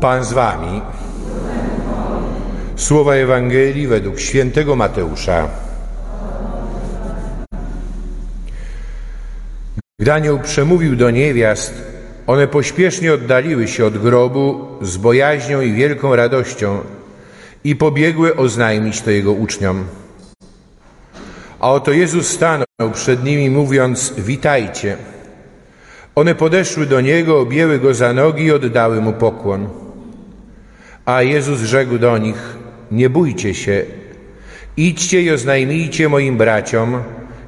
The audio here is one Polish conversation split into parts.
Pan z wami. Słowa Ewangelii według świętego Mateusza. Gdy anioł przemówił do niewiast, one pośpiesznie oddaliły się od grobu z bojaźnią i wielką radością i pobiegły oznajmić to jego uczniom. A oto Jezus stanął przed nimi, mówiąc: Witajcie. One podeszły do niego, objęły go za nogi i oddały mu pokłon. A Jezus rzekł do nich: Nie bójcie się, idźcie i oznajmijcie moim braciom,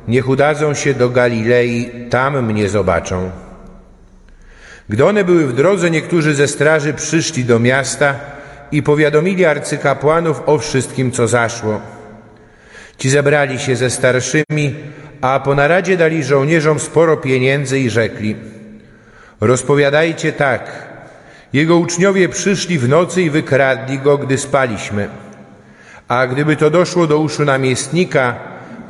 niech udadzą się do Galilei, tam mnie zobaczą. Gdy one były w drodze, niektórzy ze straży przyszli do miasta i powiadomili arcykapłanów o wszystkim, co zaszło. Ci zebrali się ze starszymi, a po naradzie dali żołnierzom sporo pieniędzy i rzekli: Rozpowiadajcie tak. Jego uczniowie przyszli w nocy i wykradli go, gdy spaliśmy. A gdyby to doszło do uszu namiestnika,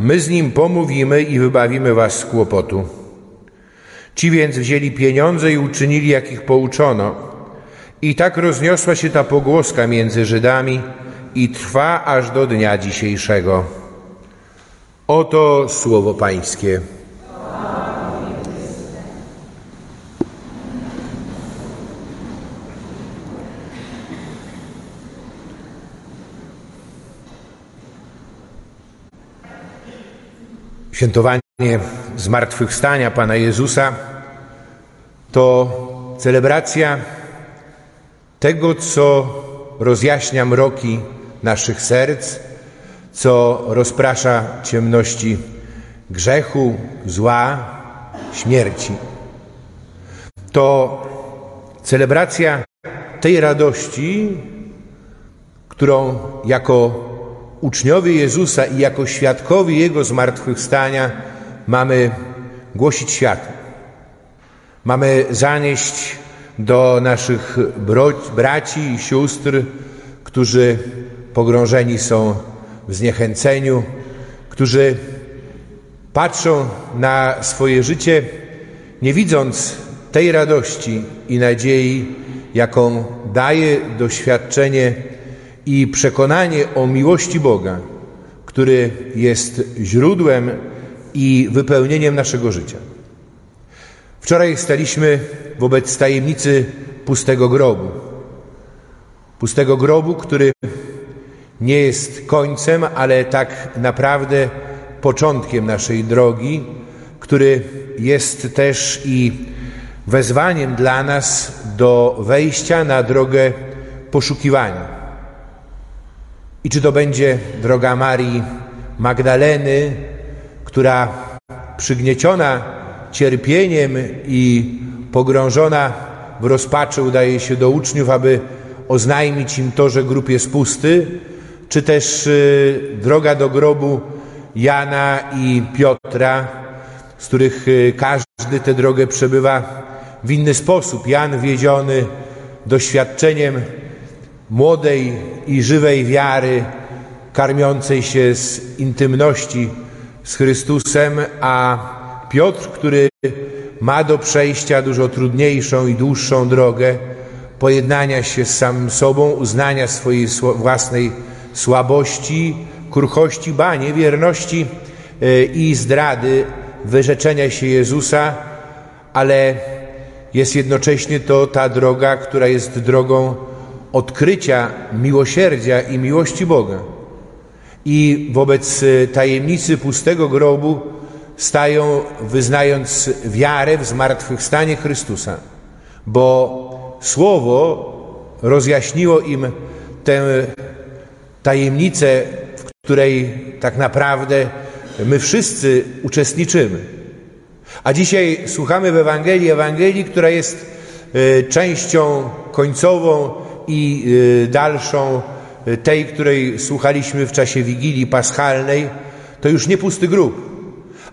my z nim pomówimy i wybawimy was z kłopotu. Ci więc wzięli pieniądze i uczynili, jak ich pouczono. I tak rozniosła się ta pogłoska między Żydami i trwa aż do dnia dzisiejszego. Oto słowo Pańskie. Świętowanie zmartwychwstania Pana Jezusa to celebracja tego, co rozjaśnia mroki naszych serc, co rozprasza ciemności grzechu, zła, śmierci. To celebracja tej radości, którą jako uczniowie Jezusa i jako świadkowie Jego zmartwychwstania mamy głosić światu. Mamy zanieść do naszych braci i sióstr, którzy pogrążeni są w zniechęceniu, którzy patrzą na swoje życie, nie widząc tej radości i nadziei, jaką daje doświadczenie i przekonanie o miłości Boga, który jest źródłem i wypełnieniem naszego życia. Wczoraj staliśmy wobec tajemnicy pustego grobu. Pustego grobu, który nie jest końcem, ale tak naprawdę początkiem naszej drogi, który jest też i wezwaniem dla nas do wejścia na drogę poszukiwania i czy to będzie droga Marii Magdaleny, która przygnieciona cierpieniem i pogrążona w rozpaczy udaje się do uczniów, aby oznajmić im to, że grób jest pusty, czy też y, droga do grobu Jana i Piotra, z których y, każdy tę drogę przebywa w inny sposób. Jan wiedziony doświadczeniem młodej i żywej wiary, karmiącej się z intymności z Chrystusem, a Piotr, który ma do przejścia dużo trudniejszą i dłuższą drogę pojednania się z samym sobą, uznania swojej własnej słabości, kruchości, ba, niewierności e, i zdrady, wyrzeczenia się Jezusa, ale jest jednocześnie to ta droga, która jest drogą odkrycia miłosierdzia i miłości Boga. I wobec e, tajemnicy pustego grobu stają wyznając wiarę w zmartwychwstanie Chrystusa, bo Słowo rozjaśniło im tę tajemnicę, w której tak naprawdę my wszyscy uczestniczymy. A dzisiaj słuchamy w Ewangelii, Ewangelii, która jest e, częścią końcową i y, dalszą, y, tej, której słuchaliśmy w czasie Wigilii Paschalnej, to już nie pusty grób,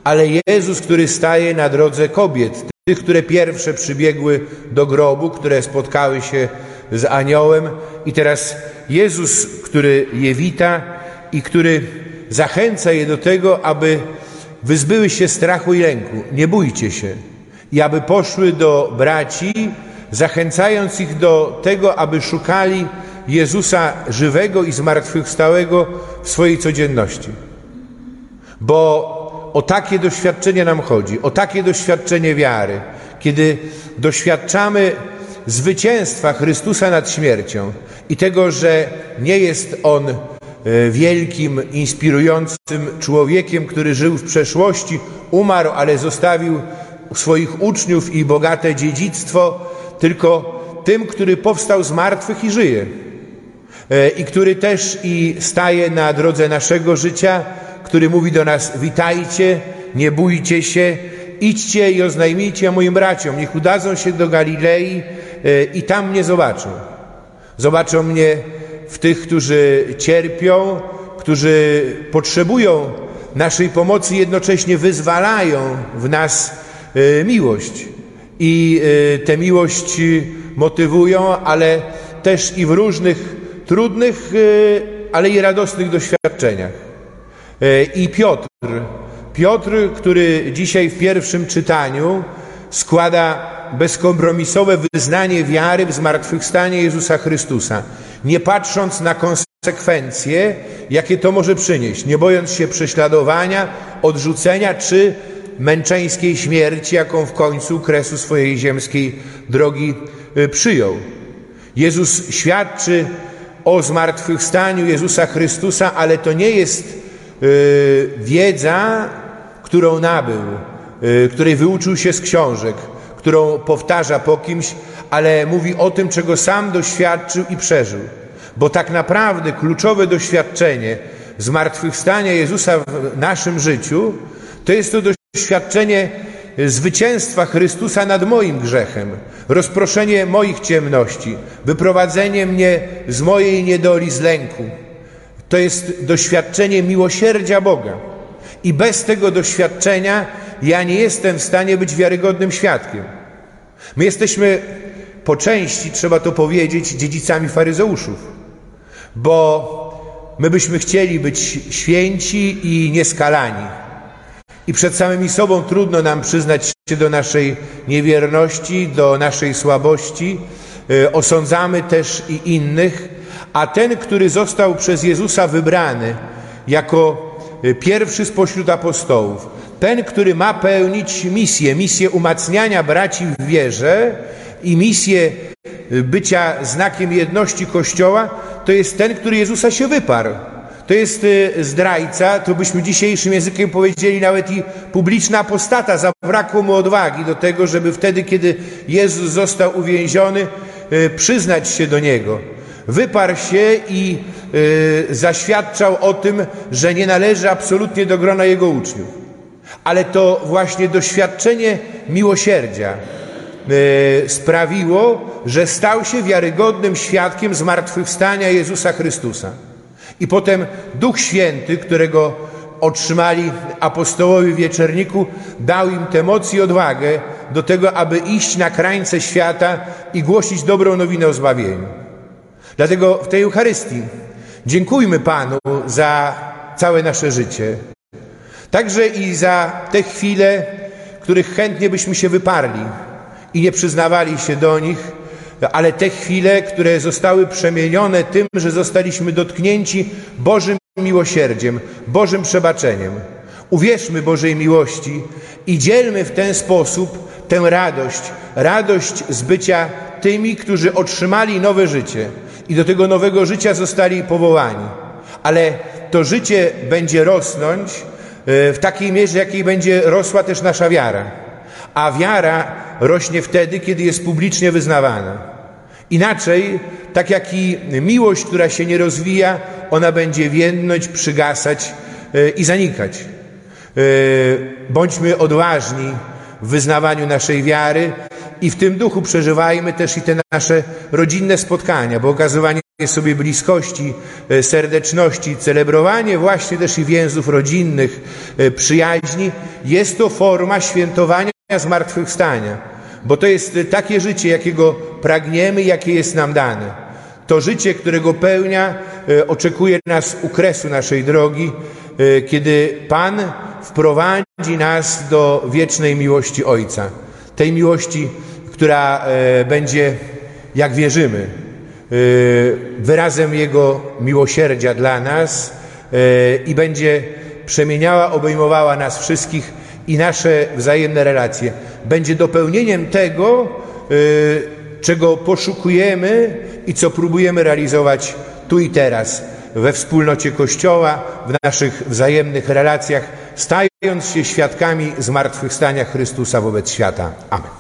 ale Jezus, który staje na drodze kobiet, tych, które pierwsze przybiegły do grobu, które spotkały się z aniołem i teraz Jezus, który je wita i który zachęca je do tego, aby wyzbyły się strachu i lęku. Nie bójcie się. I aby poszły do braci zachęcając ich do tego, aby szukali Jezusa żywego i zmartwychwstałego w swojej codzienności. Bo o takie doświadczenie nam chodzi, o takie doświadczenie wiary, kiedy doświadczamy zwycięstwa Chrystusa nad śmiercią i tego, że nie jest On e, wielkim, inspirującym człowiekiem, który żył w przeszłości, umarł, ale zostawił swoich uczniów i bogate dziedzictwo, tylko tym, który powstał z martwych i żyje. E, I który też i staje na drodze naszego życia, który mówi do nas: Witajcie, nie bójcie się, idźcie i oznajmijcie moim braciom, niech udadzą się do Galilei e, i tam mnie zobaczą. Zobaczą mnie w tych, którzy cierpią, którzy potrzebują naszej pomocy, jednocześnie wyzwalają w nas e, miłość. I e, tę miłość motywują, ale też i w różnych trudnych, ale i radosnych doświadczeniach. E, I Piotr, Piotr, który dzisiaj w pierwszym czytaniu składa bezkompromisowe wyznanie wiary w zmartwychwstanie Jezusa Chrystusa, nie patrząc na konsekwencje, jakie to może przynieść, nie bojąc się prześladowania, odrzucenia czy męczeńskiej śmierci, jaką w końcu kresu swojej ziemskiej drogi e, przyjął. Jezus świadczy o zmartwychwstaniu Jezusa Chrystusa, ale to nie jest Y, wiedza, którą nabył, y, której wyuczył się z książek, którą powtarza po kimś, ale mówi o tym, czego sam doświadczył i przeżył. Bo tak naprawdę kluczowe doświadczenie zmartwychwstania Jezusa w naszym życiu to jest to doświadczenie zwycięstwa Chrystusa nad moim grzechem, rozproszenie moich ciemności, wyprowadzenie mnie z mojej niedoli, z lęku. To jest doświadczenie miłosierdzia Boga. I bez tego doświadczenia ja nie jestem w stanie być wiarygodnym świadkiem. My jesteśmy po części, trzeba to powiedzieć, dziedzicami faryzeuszów, bo my byśmy chcieli być święci i nieskalani. I przed samymi sobą trudno nam przyznać się do naszej niewierności, do naszej słabości. Y, osądzamy też i innych, a ten, który został przez Jezusa wybrany jako y, pierwszy spośród apostołów, ten, który ma pełnić misję, misję umacniania braci w wierze i misję y, bycia znakiem jedności Kościoła, to jest ten, który Jezusa się wyparł. To jest y, zdrajca, to byśmy dzisiejszym językiem powiedzieli nawet i publiczna apostata. Zabrakło mu odwagi do tego, żeby wtedy, kiedy Jezus został uwięziony, przyznać się do Niego wyparł się i y, zaświadczał o tym, że nie należy absolutnie do grona jego uczniów. Ale to właśnie doświadczenie miłosierdzia y, sprawiło, że stał się wiarygodnym świadkiem zmartwychwstania Jezusa Chrystusa. I potem Duch Święty, którego otrzymali apostołowie w wieczerniku, dał im tę moc i odwagę do tego, aby iść na krańce świata i głosić dobrą nowinę o zbawieniu. Dlatego w tej Eucharystii dziękujmy Panu za całe nasze życie. Także i za te chwile, których chętnie byśmy się wyparli i nie przyznawali się do nich, ale te chwile, które zostały przemienione tym, że zostaliśmy dotknięci Bożym miłosierdziem, Bożym przebaczeniem. Uwierzmy Bożej miłości i dzielmy w ten sposób tę radość, radość z bycia tymi, którzy otrzymali nowe życie i do tego nowego życia zostali powołani. Ale to życie będzie rosnąć e, w takiej mierze, jakiej będzie rosła też nasza wiara. A wiara rośnie wtedy, kiedy jest publicznie wyznawana. Inaczej, tak jak i miłość, która się nie rozwija, ona będzie więdnąć, przygasać e, i zanikać. E, bądźmy odważni w wyznawaniu naszej wiary i w tym duchu przeżywajmy też i te nasze rodzinne spotkania, bo okazywanie sobie bliskości, e, serdeczności, celebrowanie właśnie też i więzów rodzinnych, przyjaźni, jest to forma świętowania zmartwychwstania, bo to jest takie życie, jakiego pragniemy, jakie jest nam dane. To życie, którego pełnia e, oczekuje nas u kresu naszej drogi, kiedy Pan wprowadzi nas do wiecznej miłości Ojca. Tej miłości, która będzie, jak wierzymy, wyrazem Jego miłosierdzia dla nas i będzie przemieniała, obejmowała nas wszystkich i nasze wzajemne relacje. Będzie dopełnieniem tego, czego poszukujemy i co próbujemy realizować tu i teraz we wspólnocie Kościoła, w naszych wzajemnych relacjach, stając się świadkami zmartwychwstania Chrystusa wobec świata. Amen.